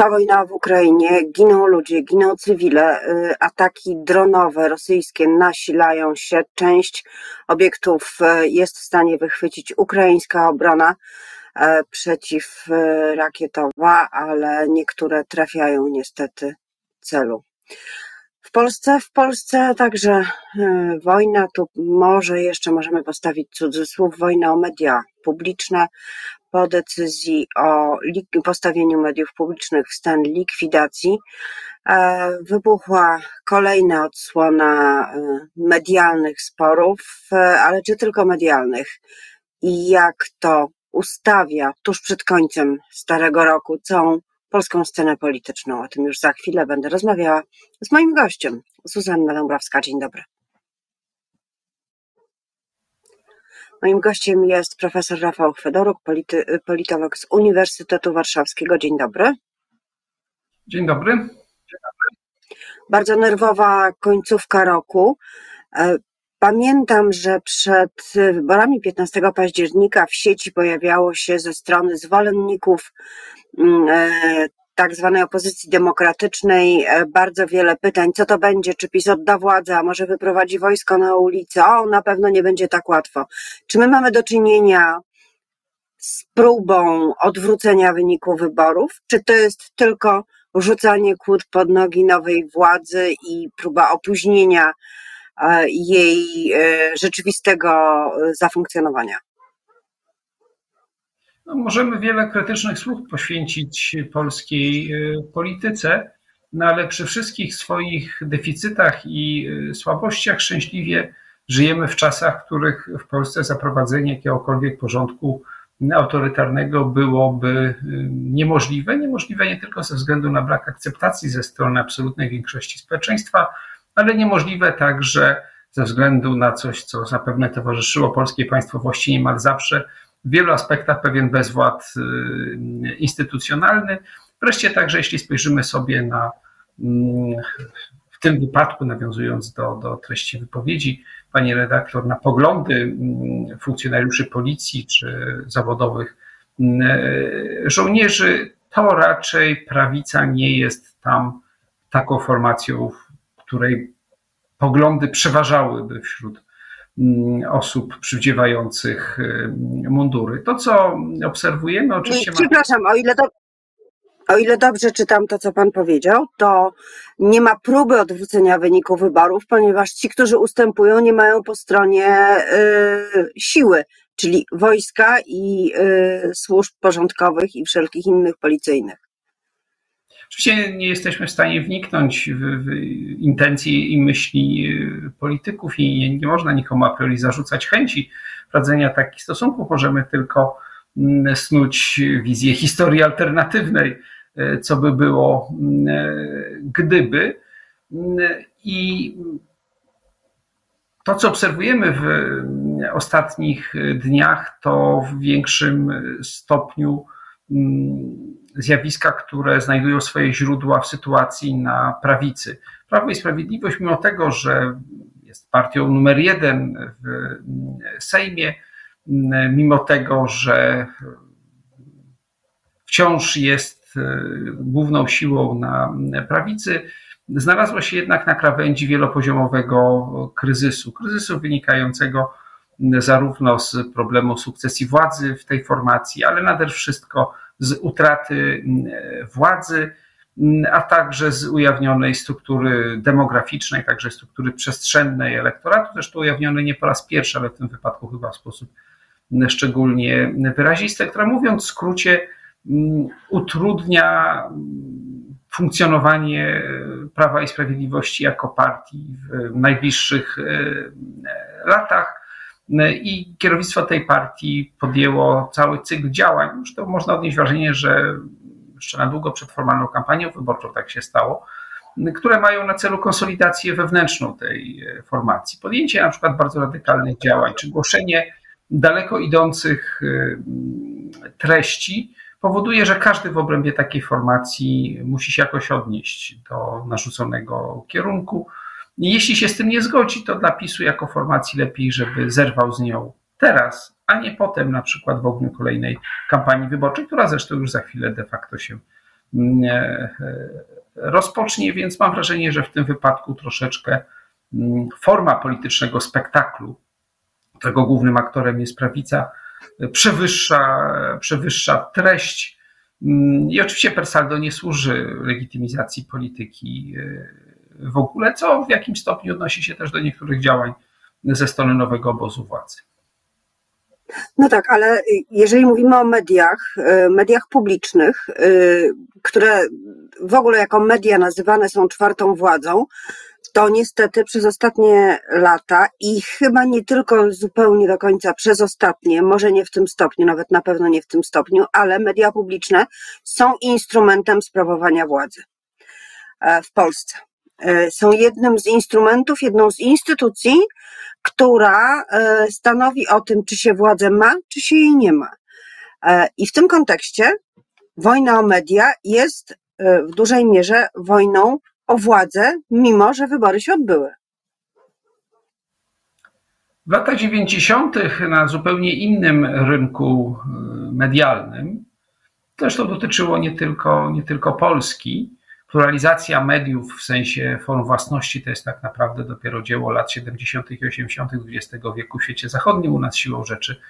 Trwa wojna w Ukrainie, giną ludzie, giną cywile, y, ataki dronowe rosyjskie nasilają się, część obiektów y, jest w stanie wychwycić ukraińska obrona y, przeciwrakietowa, ale niektóre trafiają niestety celu. W Polsce, w Polsce także wojna, tu może jeszcze możemy postawić cudzysłów, wojna o media publiczne, po decyzji o postawieniu mediów publicznych w stan likwidacji e, wybuchła kolejna odsłona e, medialnych sporów, e, ale czy tylko medialnych? I jak to ustawia tuż przed końcem starego roku całą polską scenę polityczną? O tym już za chwilę będę rozmawiała z moim gościem, Zuzanna Dąbrowska. Dzień dobry. Moim gościem jest profesor Rafał Chwedoruk, polity, politolog z Uniwersytetu Warszawskiego. Dzień dobry. Dzień dobry. Bardzo nerwowa końcówka roku. E, pamiętam, że przed wyborami 15 października w sieci pojawiało się ze strony zwolenników mm, e, tak zwanej opozycji demokratycznej e, bardzo wiele pytań, co to będzie, czy PiS odda władzę, a może wyprowadzi wojsko na ulicę, o, na pewno nie będzie tak łatwo. Czy my mamy do czynienia z próbą odwrócenia wyniku wyborów, czy to jest tylko rzucanie kłód pod nogi nowej władzy i próba opóźnienia e, jej e, rzeczywistego zafunkcjonowania? No, możemy wiele krytycznych słów poświęcić polskiej y, polityce, no ale przy wszystkich swoich deficytach i y, słabościach szczęśliwie żyjemy w czasach, w których w Polsce zaprowadzenie jakiegokolwiek porządku autorytarnego byłoby y, niemożliwe. Niemożliwe nie tylko ze względu na brak akceptacji ze strony absolutnej większości społeczeństwa, ale niemożliwe także ze względu na coś, co zapewne towarzyszyło polskiej państwowości niemal zawsze, w wielu aspektach pewien bezwład y, instytucjonalny. Wreszcie także, jeśli spojrzymy sobie na, mm, w tym wypadku, nawiązując do, do treści wypowiedzi pani redaktor, na poglądy mm, funkcjonariuszy policji czy zawodowych mm, żołnierzy, to raczej prawica nie jest tam taką formacją, w której poglądy przeważałyby wśród osób przywdziewających y, mundury. To, co obserwujemy, oczywiście. Przepraszam, o ile to. O ile dobrze czytam to, co Pan powiedział, to nie ma próby odwrócenia wyniku wyborów, ponieważ ci, którzy ustępują, nie mają po stronie y, siły, czyli wojska i y, służb porządkowych i wszelkich innych policyjnych. Oczywiście nie jesteśmy w stanie wniknąć w, w intencje i myśli y, polityków i nie, nie można nikomu a priori zarzucać chęci prowadzenia takich stosunków. Możemy tylko mm, snuć wizję historii alternatywnej, y, co by było, y, gdyby. I to, co obserwujemy w ostatnich dniach, to w większym stopniu mm, zjawiska, które znajdują swoje źródła w sytuacji na prawicy. Prawo i Sprawiedliwość, mimo tego, że jest partią numer jeden w Sejmie, mimo tego, że wciąż jest główną siłą na prawicy, znalazła się jednak na krawędzi wielopoziomowego kryzysu. Kryzysu wynikającego zarówno z problemu sukcesji władzy w tej formacji, ale nade wszystko z utraty mm, władzy, mm, a także z ujawnionej struktury demograficznej, także struktury przestrzennej elektoratu, zresztą ujawnionej nie po raz pierwszy, ale w tym wypadku chyba w sposób mm, szczególnie wyrazisty, która mówiąc w skrócie utrudnia funkcjonowanie Prawa i Sprawiedliwości jako partii w najbliższych e, latach. I kierownictwo tej partii podjęło cały cykl działań. Zresztą można odnieść wrażenie, że jeszcze na długo przed formalną kampanią wyborczą tak się stało, które mają na celu konsolidację wewnętrzną tej e, formacji. Podjęcie na przykład bardzo radykalnych działań, czy głoszenie daleko idących e, treści powoduje, że każdy w obrębie takiej formacji musi się jakoś odnieść do narzuconego kierunku jeśli się z tym nie zgodzi, to dla PiSu jako formacji lepiej, żeby zerwał z nią teraz, a nie potem, na przykład w ogniu kolejnej kampanii wyborczej, która zresztą już za chwilę de facto się rozpocznie, więc mam wrażenie, że w tym wypadku troszeczkę forma politycznego spektaklu, którego głównym aktorem jest prawica, przewyższa, przewyższa treść. I oczywiście Persaldo nie służy legitymizacji polityki w ogóle, co w jakimś stopniu odnosi się też do niektórych działań ze strony nowego obozu władzy. No tak, ale jeżeli mówimy o mediach, y, mediach publicznych, y, które w ogóle jako media nazywane są czwartą władzą, to niestety przez ostatnie lata i chyba nie tylko zupełnie do końca przez ostatnie, może nie w tym stopniu, nawet na pewno nie w tym stopniu, ale media publiczne są instrumentem sprawowania władzy e, w Polsce. E, są jednym z instrumentów, jedną z instytucji, która e, stanowi o tym, czy się władzę ma, czy się jej nie ma. E, I w tym kontekście wojna o media jest w dużej mierze wojną o władzę, mimo że wybory się odbyły. W latach 90. na zupełnie innym rynku medialnym, też to dotyczyło nie tylko, nie tylko Polski, pluralizacja mediów w sensie form własności to jest tak naprawdę dopiero dzieło lat 70. i 80. XX wieku w świecie zachodnim, u nas siłą rzeczy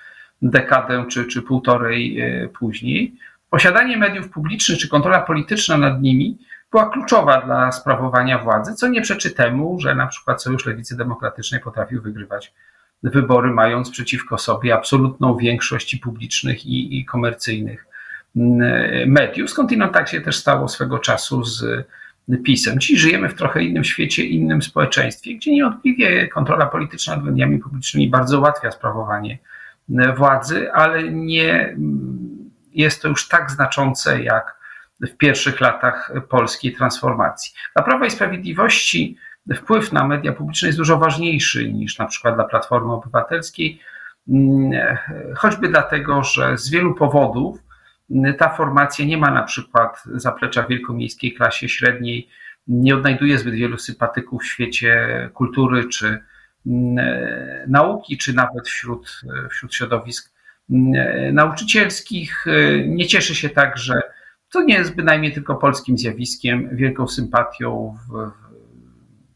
dekadę czy, czy półtorej e, później. Posiadanie mediów publicznych czy kontrola polityczna nad nimi była kluczowa dla sprawowania władzy, co nie przeczy temu, że na przykład Sojusz Lewicy Demokratycznej potrafił wygrywać wybory, mając przeciwko sobie absolutną większość publicznych i, i komercyjnych mediów. Skądinąd tak się też stało swego czasu z PiSem. Dziś żyjemy w trochę innym świecie, innym społeczeństwie, gdzie niewątpliwie kontrola polityczna nad mediami publicznymi bardzo ułatwia sprawowanie władzy, ale nie jest to już tak znaczące jak w pierwszych latach polskiej transformacji. Dla Prawa i Sprawiedliwości wpływ na media publiczne jest dużo ważniejszy niż na przykład dla Platformy Obywatelskiej, choćby dlatego, że z wielu powodów ta formacja nie ma na przykład zaplecza wielkomiejskiej klasie średniej, nie odnajduje zbyt wielu sympatyków w świecie kultury czy mm, nauki, czy nawet wśród, wśród środowisk mm, nauczycielskich. Nie cieszy się także, to nie jest bynajmniej tylko polskim zjawiskiem, wielką sympatią w,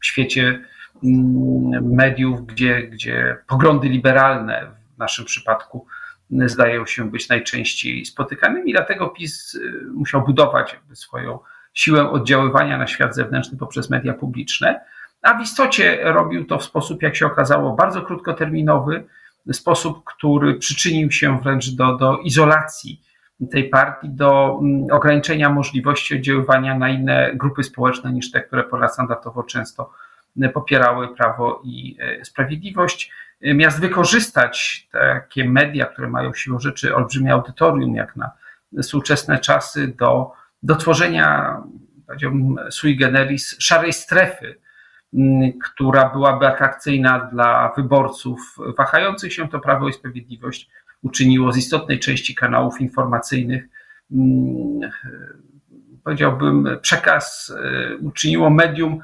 w świecie mm, mediów, gdzie, gdzie poglądy liberalne w naszym przypadku zdają się być najczęściej spotykanymi, dlatego PiS y, musiał budować swoją siłę oddziaływania na świat zewnętrzny poprzez media publiczne, a w istocie robił to w sposób, jak się okazało, bardzo krótkoterminowy, sposób, który przyczynił się wręcz do, do izolacji tej partii, do mm, ograniczenia możliwości oddziaływania na inne grupy społeczne niż te, które ponadstandardowo często popierały Prawo i e, Sprawiedliwość. Miast wykorzystać takie media, które mają siłą rzeczy olbrzymie audytorium, jak na współczesne czasy, do, do tworzenia, powiedziałbym, sui generis, szarej strefy, która byłaby atrakcyjna dla wyborców wahających się, to Prawo i Sprawiedliwość uczyniło z istotnej części kanałów informacyjnych, mm, powiedziałbym, przekaz, uczyniło medium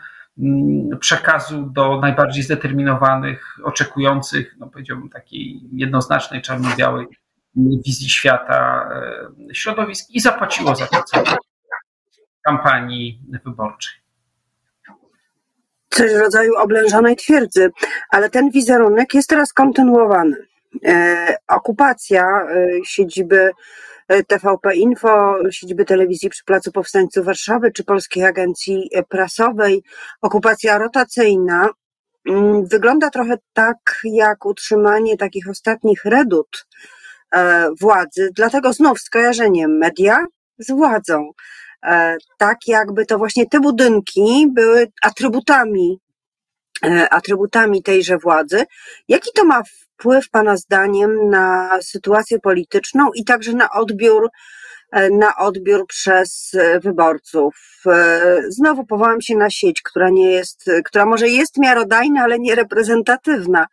przekazu do najbardziej zdeterminowanych, oczekujących, no powiedziałbym, takiej jednoznacznej, czarno-białej wizji świata e, środowisk i zapłaciło za to cenę kampanii wyborczej. Coś w rodzaju oblężonej twierdzy, ale ten wizerunek jest teraz kontynuowany. E, okupacja e, siedziby TVP Info, siedziby telewizji przy Placu Powstańców Warszawy czy Polskiej Agencji Prasowej, okupacja rotacyjna mm, wygląda trochę tak jak utrzymanie takich ostatnich redut e, władzy, dlatego znów skojarzenie media z władzą. E, tak jakby to właśnie te budynki były atrybutami E, atrybutami tejże władzy. Jaki to ma wpływ Pana zdaniem na sytuację polityczną i także na odbiór, e, na odbiór przez wyborców? E, znowu powołam się na sieć, która nie jest, która może jest miarodajna, ale nie reprezentatywna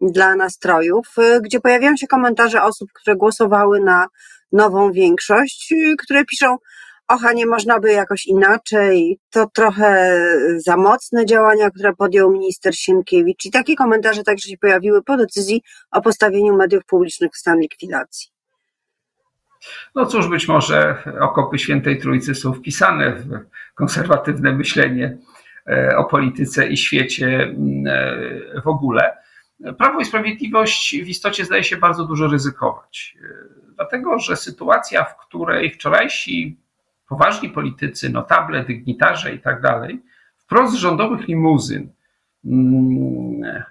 dla nastrojów, gdzie pojawiają się komentarze osób, które głosowały na nową większość, które piszą, ocha, nie można by jakoś inaczej, to trochę za mocne działania, które podjął minister Sienkiewicz i takie komentarze także się pojawiły po decyzji o postawieniu mediów publicznych w stan likwidacji. No cóż, być może okopy Świętej Trójcy są wpisane w konserwatywne myślenie o polityce i świecie w ogóle. Prawo i Sprawiedliwość w istocie zdaje się bardzo dużo ryzykować, dlatego że sytuacja, w której wczorajsi poważni politycy, notable, dygnitarze i tak dalej, wprost z rządowych limuzyn mm,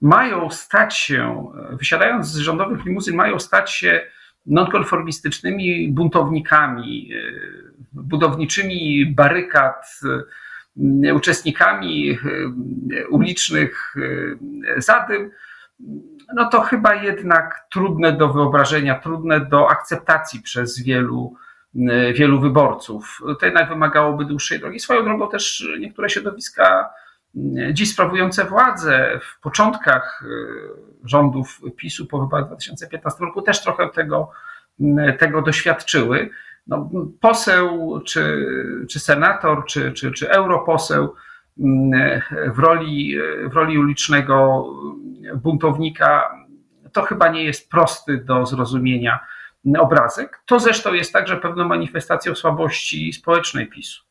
mają stać się, wysiadając z rządowych limuzyn, mają stać się nonkonformistycznymi buntownikami, budowniczymi barykad, uczestnikami ulicznych zadym, no to chyba jednak trudne do wyobrażenia, trudne do akceptacji przez wielu wielu wyborców. To jednak wymagałoby dłuższej drogi. Swoją drogą też niektóre środowiska e, dziś sprawujące władzę w początkach e, rządów PiSu po wyborach 2015 roku też trochę tego, tego doświadczyły. No, poseł, czy, czy senator, czy, czy, czy europoseł w roli, w roli ulicznego buntownika to chyba nie jest prosty do zrozumienia obrazek. To zresztą jest także pewną manifestacją słabości społecznej PiSu.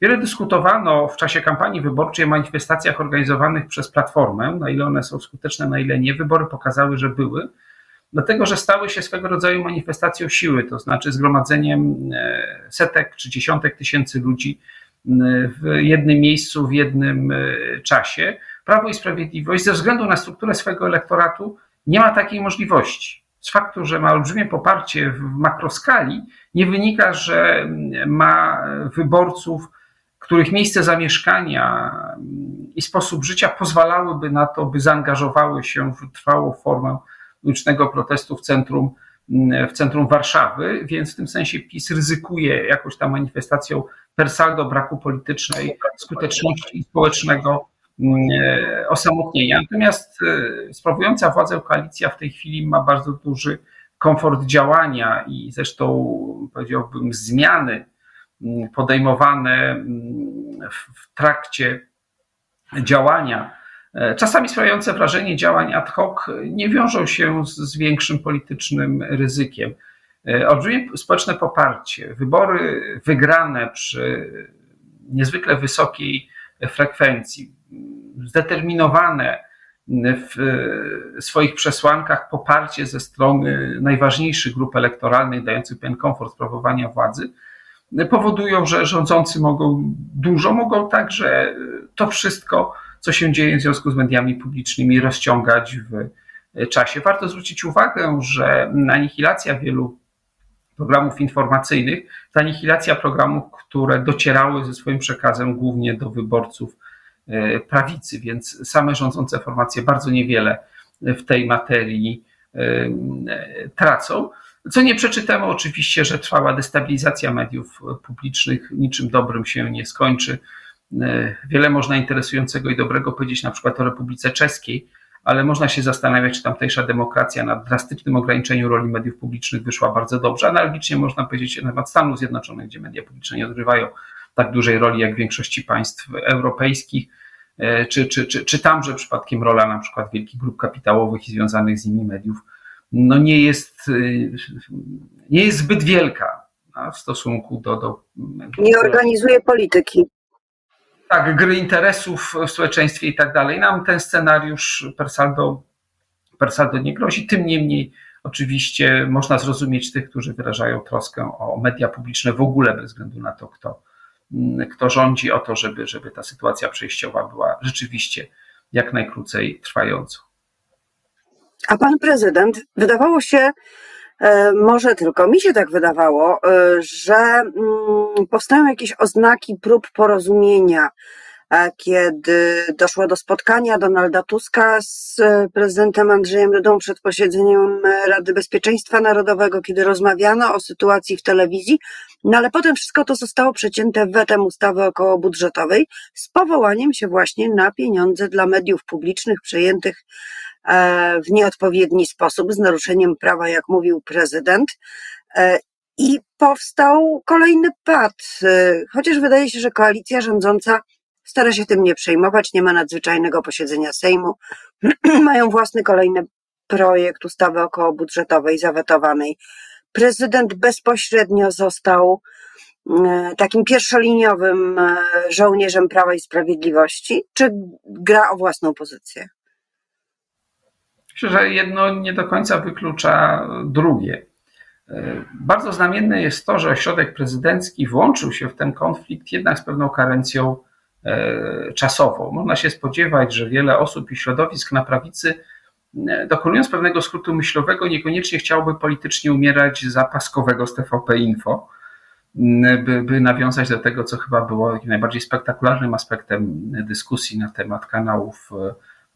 Wiele dyskutowano w czasie kampanii wyborczej o manifestacjach organizowanych przez Platformę, na ile one są skuteczne, na ile nie. Wybory pokazały, że były, dlatego że stały się swego rodzaju manifestacją siły, to znaczy zgromadzeniem e, setek czy dziesiątek tysięcy ludzi w jednym miejscu, w jednym e, czasie. Prawo i Sprawiedliwość, ze względu na strukturę swojego elektoratu, nie ma takiej możliwości z faktu, że ma olbrzymie poparcie w makroskali, nie wynika, że ma wyborców, których miejsce zamieszkania i sposób życia pozwalałyby na to, by zaangażowały się w trwałą formę licznego protestu w centrum, w centrum Warszawy, więc w tym sensie PiS ryzykuje jakąś tam manifestacją per saldo braku politycznej skuteczności społecznego. E, osamotnienia. Natomiast e, sprawująca władzę koalicja w tej chwili ma bardzo duży komfort działania i zresztą powiedziałbym zmiany podejmowane w trakcie działania, e, czasami sprawiające wrażenie działań ad hoc, nie wiążą się z, z większym politycznym ryzykiem. Olbrzymie społeczne poparcie, wybory wygrane przy niezwykle wysokiej frekwencji, zdeterminowane w swoich przesłankach poparcie ze strony najważniejszych grup elektoralnych, dających pewien komfort sprawowania władzy, powodują, że rządzący mogą dużo, mogą także to wszystko, co się dzieje w związku z mediami publicznymi, rozciągać w czasie. Warto zwrócić uwagę, że anihilacja wielu programów informacyjnych to anihilacja programów, które docierały ze swoim przekazem głównie do wyborców E, prawicy, więc same rządzące formacje bardzo niewiele w tej materii e, tracą. Co nie przeczytamy oczywiście, że trwała destabilizacja mediów publicznych niczym dobrym się nie skończy. E, wiele można interesującego i dobrego powiedzieć na przykład o Republice Czeskiej, ale można się zastanawiać, czy tamtejsza demokracja na drastycznym ograniczeniu roli mediów publicznych wyszła bardzo dobrze. Analogicznie można powiedzieć na temat Stanów Zjednoczonych, gdzie media publiczne nie odgrywają tak dużej roli jak w większości państw europejskich, e, czy, czy, czy, czy tam, że przypadkiem rola na przykład wielkich grup kapitałowych i związanych z nimi mediów no nie, jest, e, nie jest zbyt wielka w stosunku do. do nie organizuje polityki. Tak, gry interesów w społeczeństwie i tak dalej. Nam ten scenariusz per saldo, per saldo nie grozi. Tym niemniej, oczywiście, można zrozumieć tych, którzy wyrażają troskę o media publiczne w ogóle, bez względu na to, kto, kto rządzi, o to, żeby, żeby ta sytuacja przejściowa była rzeczywiście jak najkrócej trwającą. A pan prezydent, wydawało się, może tylko mi się tak wydawało, e, że mm, powstają jakieś oznaki prób porozumienia kiedy doszło do spotkania Donalda Tuska z prezydentem Andrzejem Dudą przed posiedzeniem Rady Bezpieczeństwa Narodowego, kiedy rozmawiano o sytuacji w telewizji, no ale potem wszystko to zostało przecięte wetem ustawy okołobudżetowej z powołaniem się właśnie na pieniądze dla mediów publicznych przejętych e, w nieodpowiedni sposób, z naruszeniem prawa, jak mówił prezydent. E, I powstał kolejny pad, e, chociaż wydaje się, że koalicja rządząca Stara się tym nie przejmować, nie ma nadzwyczajnego posiedzenia Sejmu. Mają własny kolejny projekt ustawy okołobudżetowej zawetowanej prezydent bezpośrednio został e, takim pierwszoliniowym e, żołnierzem Prawa i Sprawiedliwości, czy gra o własną pozycję? Myślę, że jedno nie do końca wyklucza drugie. Bardzo znamienne jest to, że ośrodek prezydencki włączył się w ten konflikt jednak z pewną karencją czasową. Można się spodziewać, że wiele osób i środowisk na prawicy dokonując pewnego skrótu myślowego, niekoniecznie chciałby politycznie umierać za paskowego z TVP Info, by, by nawiązać do tego, co chyba było najbardziej spektakularnym aspektem dyskusji na temat kanałów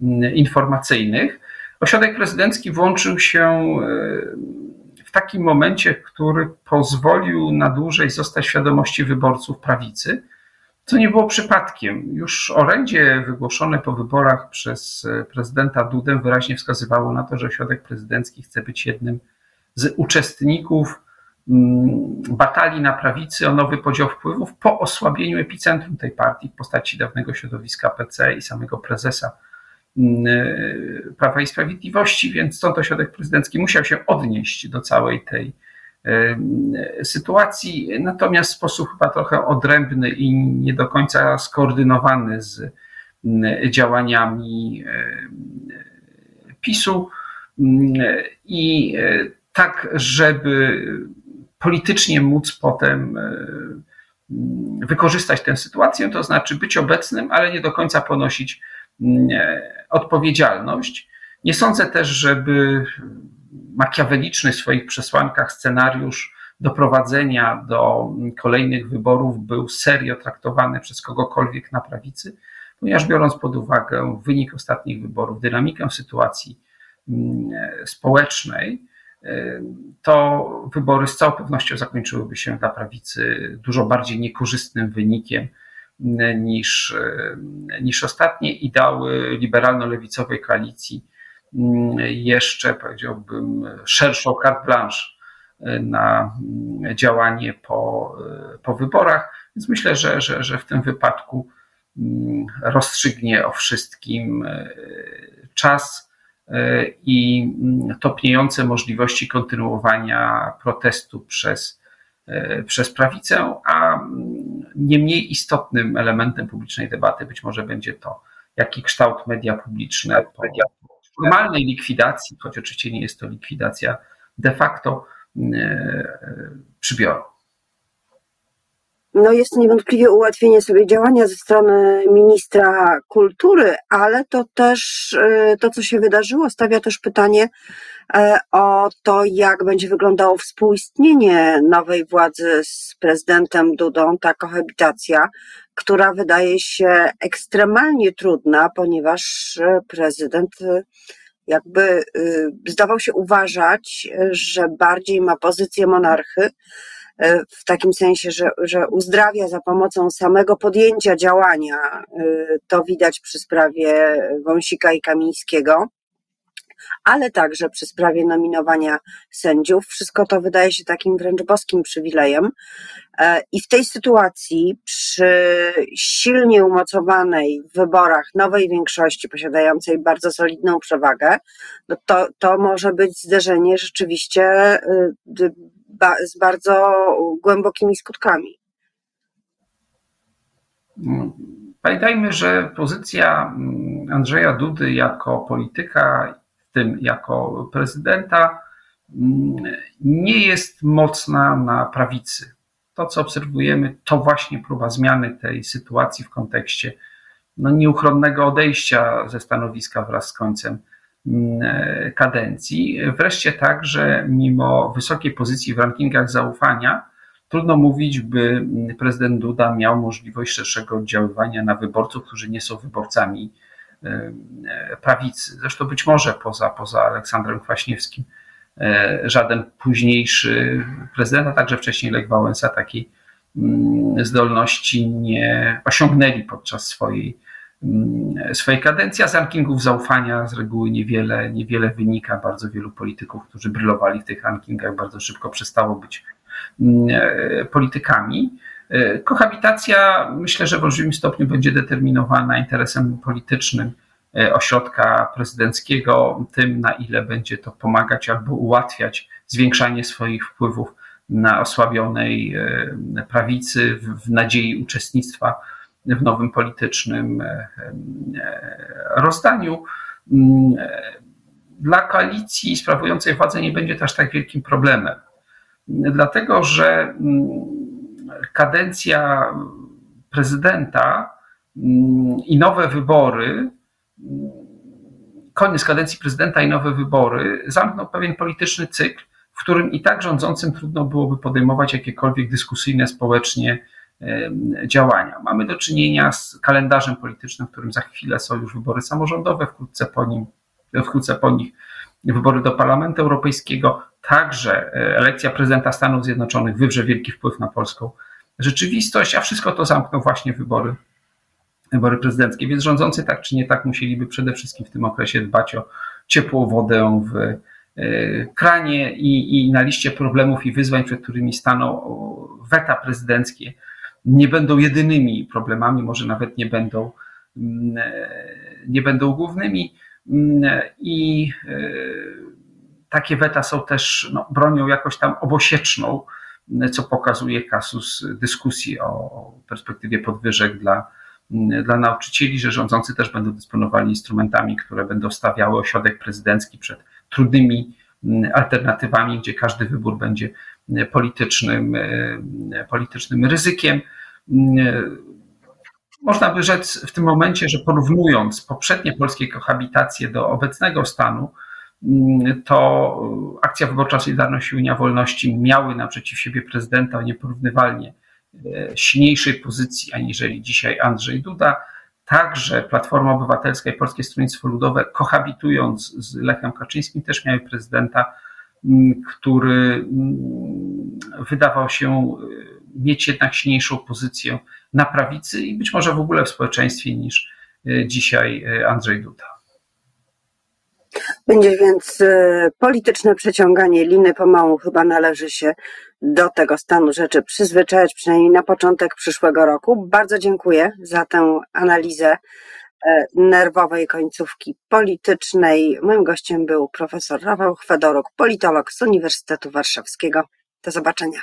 mm, informacyjnych. Ośrodek prezydencki włączył się e, w takim momencie, który pozwolił na dłużej zostać świadomości wyborców prawicy co nie było przypadkiem. Już orędzie wygłoszone po wyborach przez e, prezydenta Dudę wyraźnie wskazywało na to, że ośrodek prezydencki chce być jednym z uczestników mm, batalii na prawicy o nowy podział wpływów po osłabieniu epicentrum tej partii w postaci dawnego środowiska PC i samego prezesa mm, e, Prawa i Sprawiedliwości, więc stąd ośrodek prezydencki musiał się odnieść do całej tej sytuacji, natomiast w sposób chyba trochę odrębny i nie do końca skoordynowany z działaniami PiSu i e, tak, żeby politycznie móc potem wykorzystać tę sytuację, to znaczy być obecnym, ale nie do końca ponosić odpowiedzialność. Nie sądzę też, żeby makiaweliczny w swoich przesłankach scenariusz doprowadzenia do kolejnych wyborów był serio traktowany przez kogokolwiek na prawicy, ponieważ biorąc pod uwagę wynik ostatnich wyborów, dynamikę sytuacji mm, społecznej, y, to wybory z całą pewnością zakończyłyby się dla prawicy dużo bardziej niekorzystnym wynikiem mm, niż, y, niż ostatnie i dały liberalno-lewicowej koalicji jeszcze, powiedziałbym, szerszą carte blanche y, na mm, działanie po, y, po wyborach. Więc myślę, że, że, że w tym wypadku mm, rozstrzygnie o wszystkim y, czas i topniejące możliwości kontynuowania protestu przez, przez prawicę, a nie mniej istotnym elementem publicznej debaty być może będzie to, jaki kształt media publiczne po, formalnej likwidacji, choć oczywiście nie jest to likwidacja de facto, e, przybiorą. No jest to niewątpliwie ułatwienie sobie działania ze strony ministra kultury, ale to też e, to, co się wydarzyło, stawia też pytanie e, o to, jak będzie wyglądało współistnienie nowej władzy z prezydentem Dudą, ta kohabitacja, która wydaje się ekstremalnie trudna, ponieważ prezydent jakby y, zdawał się uważać, że bardziej ma pozycję monarchy, y, w takim sensie, że, że uzdrawia za pomocą samego podjęcia działania. Y, to widać przy sprawie Wąsika i Kamińskiego ale także przy sprawie nominowania sędziów. Wszystko to wydaje się takim wręcz boskim przywilejem. E, I w tej sytuacji, przy silnie umocowanej w wyborach nowej większości, posiadającej bardzo solidną przewagę, no to, to może być zderzenie rzeczywiście y, z bardzo głębokimi skutkami. Pamiętajmy, że pozycja mm, Andrzeja Dudy jako polityka tym jako prezydenta, mm, nie jest mocna na prawicy. To, co obserwujemy, to właśnie próba zmiany tej sytuacji w kontekście no, nieuchronnego odejścia ze stanowiska wraz z końcem kadencji. Wreszcie tak, że mimo wysokiej pozycji w rankingach zaufania, trudno mówić, by prezydent Duda miał możliwość szerszego oddziaływania na wyborców, którzy nie są wyborcami E, prawicy. Zresztą być może poza, poza Aleksandrem Kwaśniewskim e, żaden późniejszy prezydent, a także wcześniej Lech Wałęsa takiej mm, zdolności nie osiągnęli podczas swojej, swojej kadencji, a z rankingów zaufania z reguły niewiele, niewiele wynika. Bardzo wielu polityków, którzy brylowali w tych rankingach, bardzo szybko przestało być mm, e, politykami. E, kohabitacja myślę, że w olbrzymim stopniu będzie determinowana interesem politycznym e, ośrodka prezydenckiego, tym na ile będzie to pomagać albo ułatwiać zwiększanie swoich wpływów na osłabionej prawicy w nadziei uczestnictwa w nowym politycznym rozdaniu. Mm, dla koalicji sprawującej władzę nie będzie to aż tak wielkim problemem, dlatego że mm, kadencja prezydenta mm, i nowe wybory, koniec kadencji prezydenta i nowe wybory zamknął pewien polityczny cykl, w którym i tak rządzącym trudno byłoby podejmować jakiekolwiek dyskusyjne społecznie działania. Mamy do czynienia z kalendarzem politycznym, w którym za chwilę są już wybory samorządowe, wkrótce po, nim, wkrótce po nich wybory do Parlamentu Europejskiego, także e, elekcja prezydenta Stanów Zjednoczonych wywrze wielki wpływ na polską rzeczywistość, a wszystko to zamkną właśnie wybory, wybory prezydenckie. Więc rządzący tak czy nie tak musieliby przede wszystkim w tym okresie dbać o ciepłą wodę w e, kranie i, i na liście problemów i wyzwań, przed którymi staną weta prezydenckie nie będą jedynymi problemami, może nawet nie będą, mm, e, nie będą głównymi. Mm, I e, takie weta są też no, bronią jakoś tam obosieczną, co pokazuje kasus dyskusji o perspektywie podwyżek dla, mm, dla nauczycieli, że rządzący też będą dysponowali instrumentami, które będą stawiały ośrodek prezydencki przed trudnymi alternatywami, gdzie każdy wybór będzie politycznym, e, politycznym ryzykiem. Można by rzec w tym momencie, że porównując poprzednie polskie kohabitacje do obecnego stanu, to akcja wyborcza Solidarność i Unia Wolności miały naprzeciw siebie prezydenta o nieporównywalnie e, silniejszej pozycji aniżeli dzisiaj Andrzej Duda. Także Platforma Obywatelska i Polskie Stronnictwo Ludowe, kohabitując z Lechem Kaczyńskim, też miały prezydenta, który wydawał się mieć jednak silniejszą pozycję na prawicy i być może w ogóle w społeczeństwie niż e, dzisiaj e, Andrzej Duda. Będzie więc e, polityczne przeciąganie liny pomału chyba należy się do tego stanu rzeczy przyzwyczajać, przynajmniej na początek przyszłego roku. Bardzo dziękuję za tę analizę nerwowej końcówki politycznej. Moim gościem był profesor Rafał Chwedoruk, politolog z Uniwersytetu Warszawskiego. Do zobaczenia.